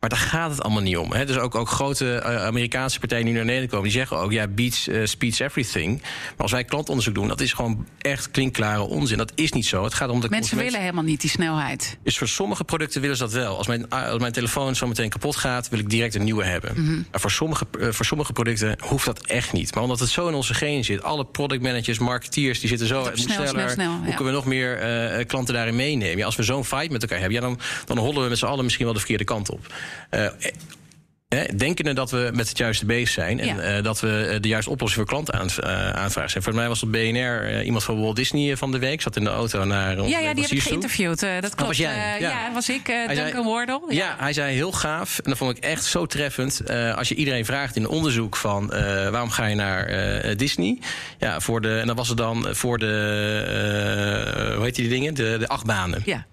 [SPEAKER 10] Maar daar gaat het allemaal niet om. Hè. Dus ook, ook grote uh, Amerikaanse partijen die naar Nederland komen... die zeggen ook, ja, beats, uh, speeds everything. Maar als wij klantonderzoek doen, dat is gewoon echt klinkklare onzin. Dat is niet zo. Het gaat om de
[SPEAKER 4] Mensen willen helemaal niet die snelheid.
[SPEAKER 10] Dus voor sommige producten willen ze dat wel. Als mijn, als mijn telefoon zo meteen kapot gaat, wil ik direct een nieuwe hebben. Mm -hmm. Maar voor sommige, voor sommige producten hoeft dat echt niet. Maar omdat het zo in onze genen zit... alle productmanagers, marketeers, die zitten zo... Het
[SPEAKER 4] snel,
[SPEAKER 10] sneller.
[SPEAKER 4] Snel, snel,
[SPEAKER 10] Hoe kunnen we nog meer uh, klanten daarin meenemen? Ja, als we zo'n fight met elkaar hebben... Ja, dan, dan hollen we met z'n allen misschien wel de verkeerde kant op. Uh, denkende dat we met het juiste bezig zijn... en
[SPEAKER 4] Ja.
[SPEAKER 10] uh, dat we de juiste oplossing voor klanten aan, uh, aanvragen zijn. Volgens mij was op BNR uh, iemand van Walt Disney van de week... zat in de auto naar ons
[SPEAKER 4] Ja, ja, die heb ik geïnterviewd. Dat klopt.
[SPEAKER 10] was jij? Ja.
[SPEAKER 4] ja. was ik. Duncan Wardle.
[SPEAKER 10] Ja. hij zei heel gaaf. En dat vond ik echt zo treffend. Eh, als je iedereen vraagt in een onderzoek van eh, waarom ga je naar eh, Disney? Ja, voor de, en dan was het dan voor de, eh, hoe heet die dingen? De, de achtbanen.
[SPEAKER 4] Ja.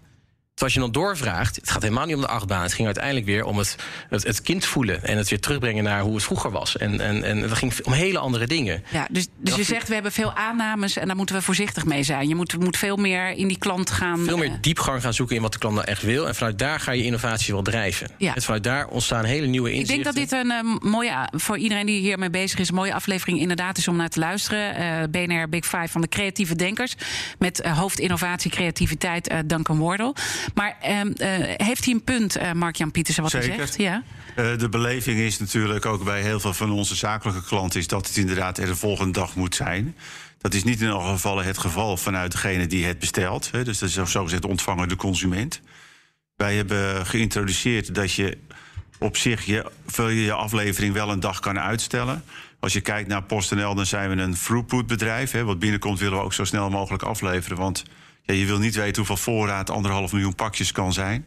[SPEAKER 10] Als je dan doorvraagt, het gaat helemaal niet om de achtbaan. Het ging uiteindelijk weer om het, het, het kind voelen. En het weer terugbrengen naar hoe het vroeger was. En, en, en het ging om hele andere dingen.
[SPEAKER 4] Ja, dus, dus je zegt we hebben veel aannames en daar moeten we voorzichtig mee zijn. Je moet, moet veel meer in die klant gaan.
[SPEAKER 10] Veel
[SPEAKER 4] eh,
[SPEAKER 10] meer diepgang gaan zoeken in wat de klant nou echt wil. En vanuit daar ga je innovatie wel drijven.
[SPEAKER 4] Ja.
[SPEAKER 10] En vanuit daar ontstaan hele nieuwe
[SPEAKER 4] Ik
[SPEAKER 10] inzichten.
[SPEAKER 4] denk dat dit een eh, mooie, voor iedereen die hiermee bezig is, een mooie aflevering inderdaad is om naar te luisteren. Eh, BNR Big Five van de creatieve denkers. Met eh, hoofdinnovatie, creativiteit, eh, Duncan Wardle. Maar ehm, eh, heeft hij een punt, eh, Mark-Jan Pietersen, wat
[SPEAKER 8] Zeker.
[SPEAKER 4] hij zegt? Ja.
[SPEAKER 8] Eh, de beleving is natuurlijk ook bij heel veel van onze zakelijke klanten... is dat het inderdaad er de volgende dag moet zijn. Dat is niet in alle gevallen het geval vanuit degene die het bestelt. Hè. Dus dat is zogezegd de ontvanger, de consument. Wij hebben geïntroduceerd dat je op zich je, je, je aflevering wel een dag kan uitstellen. Als je kijkt naar PostNL, dan zijn we een throughput bedrijf. Hè. Wat binnenkomt willen we ook zo snel mogelijk afleveren. Want ja, je wil niet weten hoeveel voorraad anderhalf miljoen pakjes kan zijn.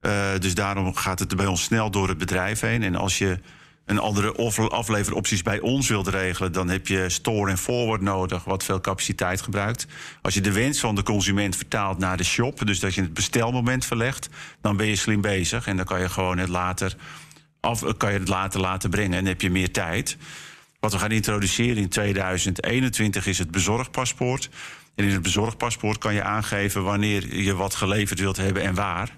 [SPEAKER 8] Eh, dus daarom gaat het bij ons snel door het bedrijf heen. En als je een andere afleveropties bij ons wilt regelen, dan heb je store en forward nodig, wat veel capaciteit gebruikt. Als je de wens van de consument vertaalt naar de shop, dus dat je het bestelmoment verlegt, dan ben je slim bezig. En dan kan je gewoon het later, af, kan je het later laten brengen en heb je meer tijd. Wat we gaan introduceren in 2021 is het bezorgpaspoort. En in het bezorgpaspoort kan je aangeven wanneer je wat geleverd wilt hebben en waar.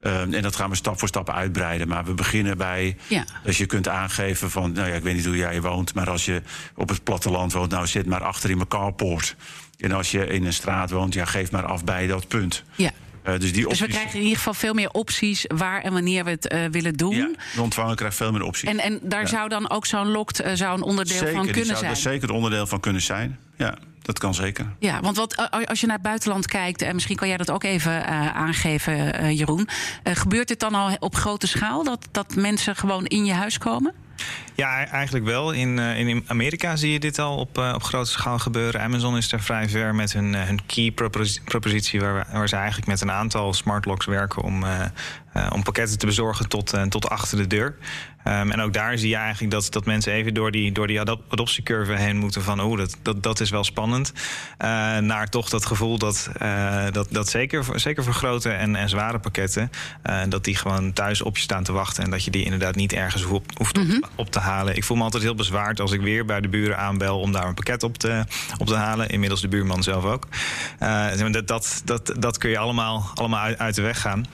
[SPEAKER 8] Um, en dat gaan we stap voor stap uitbreiden. Maar we beginnen bij.
[SPEAKER 4] Ja.
[SPEAKER 8] Als je kunt aangeven van. Nou ja, ik weet niet hoe jij woont. Maar als je op het platteland woont. Nou, zit maar achter in mijn carport. En als je in een straat woont. Ja, geef maar af bij dat punt.
[SPEAKER 4] Ja.
[SPEAKER 8] Uh, dus die
[SPEAKER 4] Dus we
[SPEAKER 8] opties.
[SPEAKER 4] krijgen in ieder geval veel meer opties waar en wanneer we het eh, willen doen.
[SPEAKER 8] ja, de ontvanger krijgt veel meer opties.
[SPEAKER 4] En, en daar
[SPEAKER 8] Ja.
[SPEAKER 4] zou dan ook zo'n locked eh, zou een onderdeel
[SPEAKER 8] zeker,
[SPEAKER 4] van
[SPEAKER 8] die
[SPEAKER 4] kunnen
[SPEAKER 8] zou
[SPEAKER 4] zijn.
[SPEAKER 8] er zeker onderdeel van kunnen zijn. Ja. Dat kan zeker.
[SPEAKER 4] Ja, want wat, als je naar het buitenland kijkt, en misschien kan jij dat ook even eh, aangeven, eh, Jeroen. Eh, gebeurt dit dan al op grote schaal dat, dat mensen gewoon in je huis komen?
[SPEAKER 9] Ja, e- eigenlijk wel. In, eh, in Amerika zie je dit al op, eh, op grote schaal gebeuren. Amazon is daar vrij ver met hun, eh, hun key proposi- propositie, waar, we- waar ze eigenlijk met een aantal smart locks werken om, eh, eh, om pakketten te bezorgen tot, tot achter de deur. Ehm, en ook daar zie je eigenlijk dat, dat mensen even door die, door die adop- adoptiecurve heen moeten van oh, dat, dat, dat is wel spannend. Eh, naar toch dat gevoel dat, eh, dat, dat zeker, voor- zeker voor grote en, en zware pakketten, eh, dat die gewoon thuis op je staan te wachten en dat je die inderdaad niet ergens hoeft, hoeft op, op te halen. Ik voel me altijd heel bezwaard als ik weer bij de buren aanbel om daar een pakket op te, op te halen. Inmiddels de buurman zelf ook. Dat, dat, dat, dat kun je allemaal, allemaal uit, uit de weg gaan.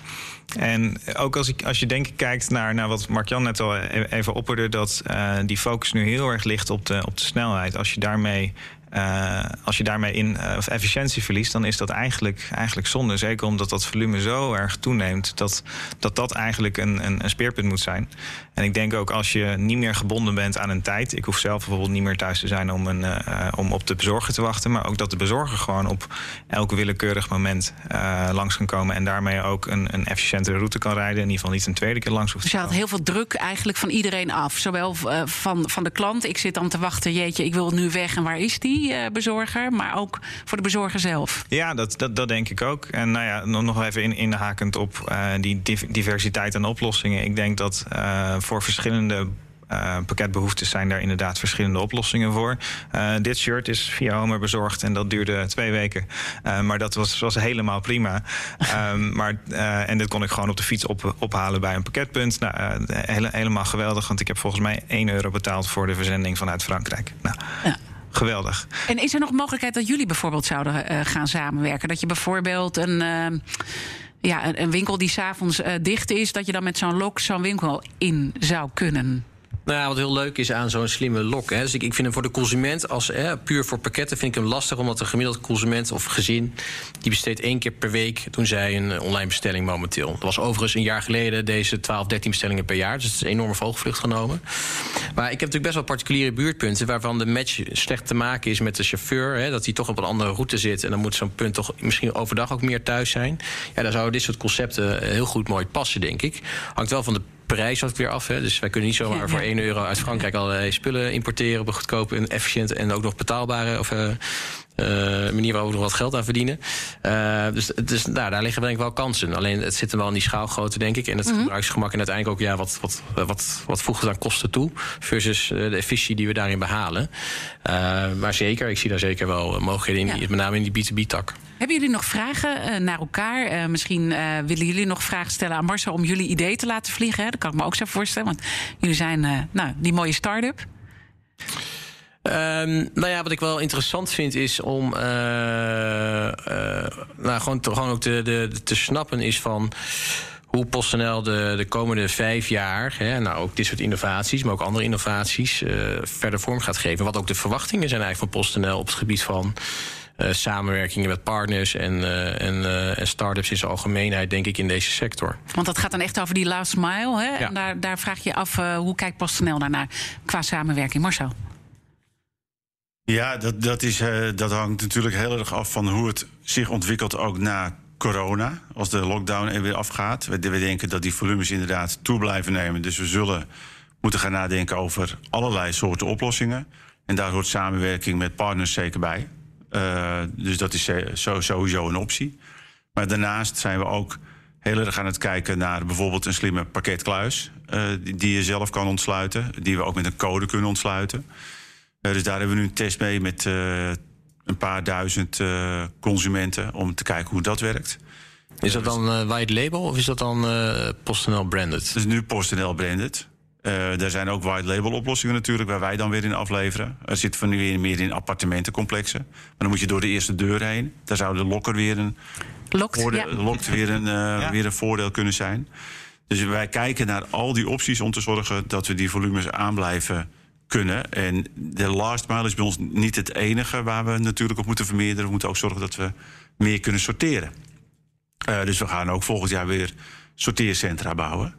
[SPEAKER 9] En ook als, ik, als je denk kijkt naar, naar wat Mark-Jan net al e- even opperde... dat eh, die focus nu heel erg ligt op de, op de snelheid. Als je daarmee, eh, als je daarmee in, eh, of efficiëntie verliest... dan is dat eigenlijk, eigenlijk zonde. Zeker omdat dat volume zo erg toeneemt... dat dat, dat eigenlijk een, een, een speerpunt moet zijn. En ik denk ook als je niet meer gebonden bent aan een tijd... ik hoef zelf bijvoorbeeld niet meer thuis te zijn om, een, eh, om op de bezorger te wachten... maar ook dat de bezorger gewoon op elk willekeurig moment langs kan komen... en daarmee ook een, een efficiëntere route kan rijden. In ieder geval niet een tweede keer langs hoeft
[SPEAKER 4] Dus
[SPEAKER 9] te
[SPEAKER 4] je haalt heel veel druk eigenlijk van iedereen af. Zowel van, van de klant, ik zit dan te wachten, jeetje, ik wil nu weg en waar is die bezorger? Maar ook voor de bezorger zelf.
[SPEAKER 9] Ja, dat, dat, dat denk ik ook. En nou ja, nog even in, inhakend op eh, die div- diversiteit aan oplossingen. Ik denk dat eh, voor verschillende eh, pakketbehoeftes zijn daar inderdaad verschillende oplossingen voor. Dit shirt is via Homer bezorgd en dat duurde twee weken. Maar dat was, was helemaal prima. Ehm, maar, en dit kon ik gewoon op de fiets op, ophalen bij een pakketpunt. Nou, hele- helemaal geweldig, want ik heb volgens mij 1 euro betaald voor de verzending vanuit Frankrijk. Nou,
[SPEAKER 4] Ja.
[SPEAKER 9] Geweldig.
[SPEAKER 4] En is er nog mogelijkheid dat jullie bijvoorbeeld zouden eh, gaan samenwerken? Dat je bijvoorbeeld een, eh, ja, een, winkel die s'avonds uh, dicht is, dat je dan met zo'n lok zo'n winkel in zou kunnen?
[SPEAKER 10] Nou wat heel leuk is aan zo'n slimme lok. Hè. Dus ik, ik vind hem voor de consument, als hè, puur voor pakketten, vind ik hem lastig. Omdat een gemiddeld consument of gezin. die besteedt één keer per week. doen zij een eh, online bestelling momenteel. Dat was overigens een jaar geleden deze 12, 13 bestellingen per jaar. Dus het is een enorme vogelvlucht genomen. Maar ik heb natuurlijk best wel particuliere buurtpunten. waarvan de match slecht te maken is met de chauffeur. Hè, dat hij toch op een andere route zit. En dan moet zo'n punt toch misschien overdag ook meer thuis zijn. Ja, daar zouden dit soort concepten heel goed mooi passen, denk ik. Hangt wel van de prijs ook weer af. Hè. Dus wij kunnen niet zomaar
[SPEAKER 4] Ja, ja.
[SPEAKER 10] voor 1 euro uit Frankrijk allerlei spullen importeren op een goedkope en efficiënte en ook nog betaalbare of, eh, manier waar we nog wat geld aan verdienen. Eh, dus dus nou, daar liggen denk ik wel kansen. Alleen het zit hem wel in die schaalgrootte, denk ik. En het gebruiksgemak en uiteindelijk ook ja, wat, wat, wat, wat voegt het aan kosten toe versus eh, de efficiëntie die we daarin behalen. Eh, maar zeker, ik zie daar zeker wel mogelijkheden in,
[SPEAKER 4] Ja.
[SPEAKER 10] met name in die B2B-tak.
[SPEAKER 4] Hebben jullie nog vragen naar elkaar? Misschien willen jullie nog vragen stellen aan Marcel om jullie idee te laten vliegen. Hè? Dat kan ik me ook zo voorstellen, want jullie zijn nou, die mooie start-up.
[SPEAKER 10] Ehm, nou ja, wat ik wel interessant vind is om eh, eh, nou, gewoon, gewoon ook te, de, te snappen is van hoe PostNL de, de komende vijf jaar, hè, nou ook dit soort innovaties, maar ook andere innovaties, eh, verder vorm gaat geven. Wat ook de verwachtingen zijn eigenlijk van PostNL op het gebied van samenwerkingen met partners en, en, en start-ups in zijn algemeenheid, denk ik, in deze sector.
[SPEAKER 4] Want dat gaat dan echt over die last mile. Hè?
[SPEAKER 10] Ja.
[SPEAKER 4] En daar, daar vraag je je af, hoe kijkt PostNL daarnaar qua samenwerking? Marcel?
[SPEAKER 8] Ja, dat, dat, is, eh, dat hangt natuurlijk heel erg af van hoe het zich ontwikkelt ook na corona. Als de lockdown er weer afgaat. We, denken dat die volumes inderdaad toe blijven nemen. Dus we zullen moeten gaan nadenken over allerlei soorten oplossingen. En daar hoort samenwerking met partners zeker bij. Eh, dus dat is eh, sowieso een optie. Maar daarnaast zijn we ook heel erg aan het kijken naar bijvoorbeeld een slimme pakketkluis. die, die je zelf kan ontsluiten. Die we ook met een code kunnen ontsluiten. Eh, dus daar hebben we nu een test mee met eh, een paar duizend eh, consumenten om te kijken hoe dat werkt.
[SPEAKER 10] Is dat dan eh, white label of is dat dan eh, PostNL branded?
[SPEAKER 8] Dat is nu PostNL branded. Eh er zijn ook white label oplossingen natuurlijk, waar wij dan weer in afleveren. Er zit van nu weer meer in appartementencomplexen. Maar dan moet je door de eerste deur heen. Daar zou de lokker weer een,
[SPEAKER 4] Lokt?
[SPEAKER 8] voordeel,
[SPEAKER 4] Ja.
[SPEAKER 8] lokt weer een, eh, weer een voordeel kunnen zijn. Dus wij kijken naar al die opties om te zorgen dat we die volumes aan blijven kunnen. En de last mile is bij ons niet het enige waar we natuurlijk op moeten vermeerderen. We moeten ook zorgen dat we meer kunnen sorteren. Eh, dus we gaan ook volgend jaar weer sorteercentra bouwen.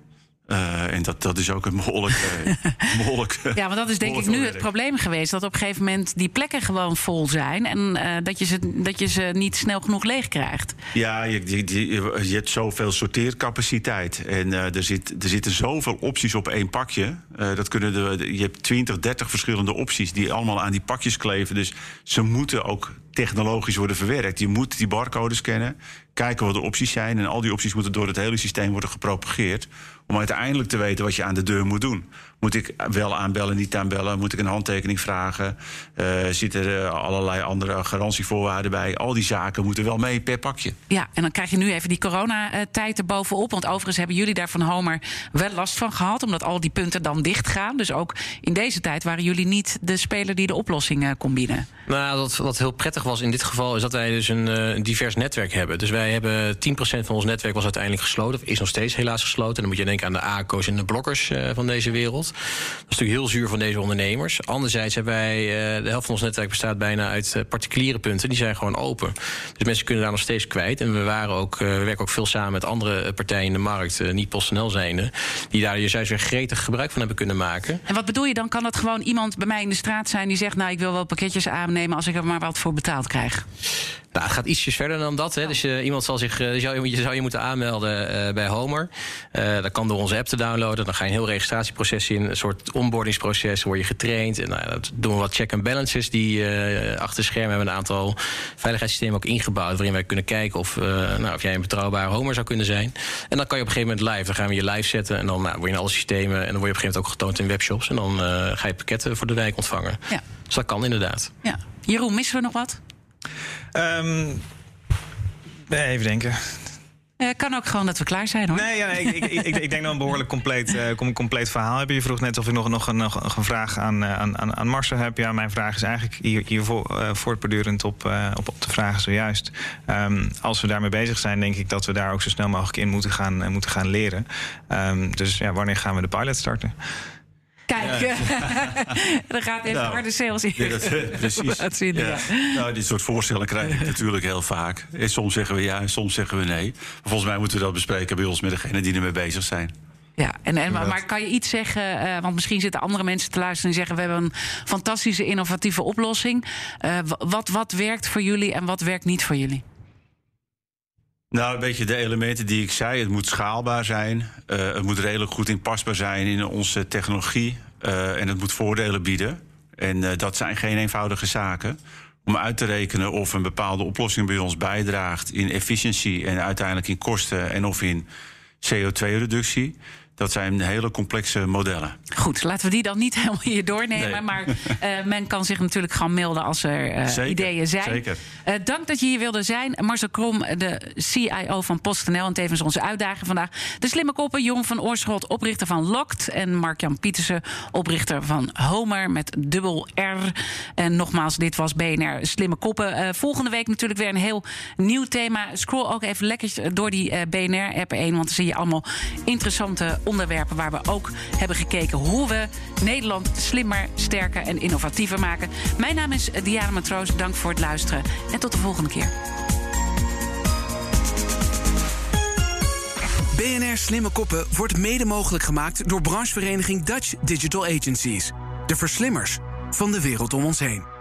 [SPEAKER 8] Eh, en dat, dat is ook een behoorlijk. eh, behoorlijk
[SPEAKER 4] Ja, want dat is denk ik nu het probleem geweest. Dat op een gegeven moment die plekken gewoon vol zijn. En eh, dat, je ze, dat je ze niet snel genoeg leeg krijgt.
[SPEAKER 8] Ja, je, je, je, hebt zoveel sorteercapaciteit. En eh, er, zit, er zitten zoveel opties op één pakje. Dat kunnen de, je hebt 20, 30 verschillende opties die allemaal aan die pakjes kleven. Dus ze moeten ook technologisch worden verwerkt. Je moet die barcode scannen, kijken wat de opties zijn. En al die opties moeten door het hele systeem worden gepropageerd. Om uiteindelijk te weten wat je aan de deur moet doen. Moet ik wel aanbellen, niet aanbellen? Moet ik een handtekening vragen? Eh zitten er eh, allerlei andere garantievoorwaarden bij? Al die zaken moeten wel mee per pakje.
[SPEAKER 4] Ja, en dan krijg je nu even die coronatijd erbovenop. Want overigens hebben jullie daar van Homer wel last van gehad. Omdat al die punten dan dicht gaan. Dus ook in deze tijd waren jullie niet de speler die de oplossing eh, kon bieden.
[SPEAKER 10] Nou, wat, wat heel prettig was in dit geval is dat wij dus een, een divers netwerk hebben. Dus wij hebben 10% van ons netwerk was uiteindelijk gesloten. Of is nog steeds helaas gesloten. En dan moet je denken aan de ACO's en de blokkers eh, van deze wereld. Dat is natuurlijk heel zuur van deze ondernemers. Anderzijds hebben wij, eh, de helft van ons netwerk bestaat bijna uit eh, particuliere punten. Die zijn gewoon open. Dus mensen kunnen daar nog steeds kwijt. En we, waren ook, eh, we werken ook veel samen met andere partijen in de markt, niet PostNL zijnde. Die daar juist weer gretig gebruik van hebben kunnen maken.
[SPEAKER 4] En wat bedoel je dan? Kan dat gewoon iemand bij mij in de straat zijn die zegt: Nou, ik wil wel pakketjes aannemen als ik er maar wat voor betaald krijg?
[SPEAKER 10] Nou, het gaat ietsjes verder dan dat. Hè. Dus eh, iemand zal zich, eh, zou, je, zou je moeten aanmelden eh, bij Homer. Dat kan door onze app te downloaden. Dan ga je een heel registratieproces in. Een soort onboardingsproces. Word je getraind. En nou, dat doen we wat check and balances. Die achter schermen hebben een aantal veiligheidssystemen ook ingebouwd. Waarin wij kunnen kijken of, nou, of jij een betrouwbare Homer zou kunnen zijn. En dan kan je op een gegeven moment live. Dan gaan we je live zetten. En dan nou, word je in alle systemen. En dan word je op een gegeven moment ook getoond in webshops. En dan ga je pakketten voor de wijk ontvangen.
[SPEAKER 4] Ja.
[SPEAKER 10] Dus dat kan inderdaad.
[SPEAKER 4] Ja. Jeroen, missen we nog wat?
[SPEAKER 9] Ehm, nee, even denken.
[SPEAKER 4] Eh, kan ook gewoon dat we klaar zijn hoor.
[SPEAKER 9] Nee, ja, nee, ik, ik, ik, ik denk we een behoorlijk compleet, eh, com- compleet verhaal hebben. Je vroeg net of ik nog, nog, een, nog, een vraag aan, eh, aan, aan aan Marcel heb. Ja, mijn vraag is eigenlijk hier, hiervoor eh, voortbordurend op, op, op de vragen zojuist. Ehm, als we daarmee bezig zijn, denk ik dat we daar ook zo snel mogelijk in moeten gaan, moeten gaan leren. Ehm, dus ja, wanneer gaan we de pilot starten?
[SPEAKER 4] Kijk, er gaat even
[SPEAKER 8] Nou,
[SPEAKER 4] harde sales in.
[SPEAKER 8] Ja, dat, precies.
[SPEAKER 4] Laat zien, ja.
[SPEAKER 8] Nou, dit soort voorstellen krijg ik natuurlijk heel vaak. En soms zeggen we ja en soms zeggen we nee. Maar volgens mij moeten we dat bespreken bij ons met degenen die ermee bezig zijn.
[SPEAKER 4] Ja, en, en, maar kan je iets zeggen? eh, want misschien zitten andere mensen te luisteren en zeggen: We hebben een fantastische, innovatieve oplossing. Eh, wa- wat, wat werkt voor jullie en wat werkt niet voor jullie?
[SPEAKER 8] Nou, weet je, de elementen die ik zei, het moet schaalbaar zijn. eh, het moet redelijk goed inpasbaar zijn in onze technologie. eh, en het moet voordelen bieden. En eh, dat zijn geen eenvoudige zaken. Om uit te rekenen of een bepaalde oplossing bij ons bijdraagt in efficiëntie en uiteindelijk in kosten en of in CO2-reductie. Dat zijn hele complexe modellen.
[SPEAKER 4] Goed, laten we die dan niet helemaal hier doornemen.
[SPEAKER 8] Nee.
[SPEAKER 4] Maar eh, men kan zich natuurlijk gewoon melden als er eh,
[SPEAKER 8] Zeker,
[SPEAKER 4] ideeën zijn.
[SPEAKER 8] zeker.
[SPEAKER 4] Eh, dank dat je hier wilde zijn. Marcel Krom, de CIO van PostNL en tevens onze uitdager vandaag. De slimme koppen, Jon van Oorschot, oprichter van Lokt. En Mark-Jan Pietersen, oprichter van Homer met dubbel R. En nogmaals, dit was BNR Slimme Koppen. Volgende week natuurlijk weer een heel nieuw thema. Scroll ook even lekker door die BNR-app heen. Want dan zie je allemaal interessante onderwerpen... waar we ook hebben gekeken hoe we Nederland slimmer, sterker en innovatiever maken. Mijn naam is Diana Matroos. Dank voor het luisteren. En tot de volgende keer.
[SPEAKER 2] BNR Slimme Koppen wordt mede mogelijk gemaakt door branchevereniging Dutch Digital Agencies. De verslimmers van de wereld om ons heen.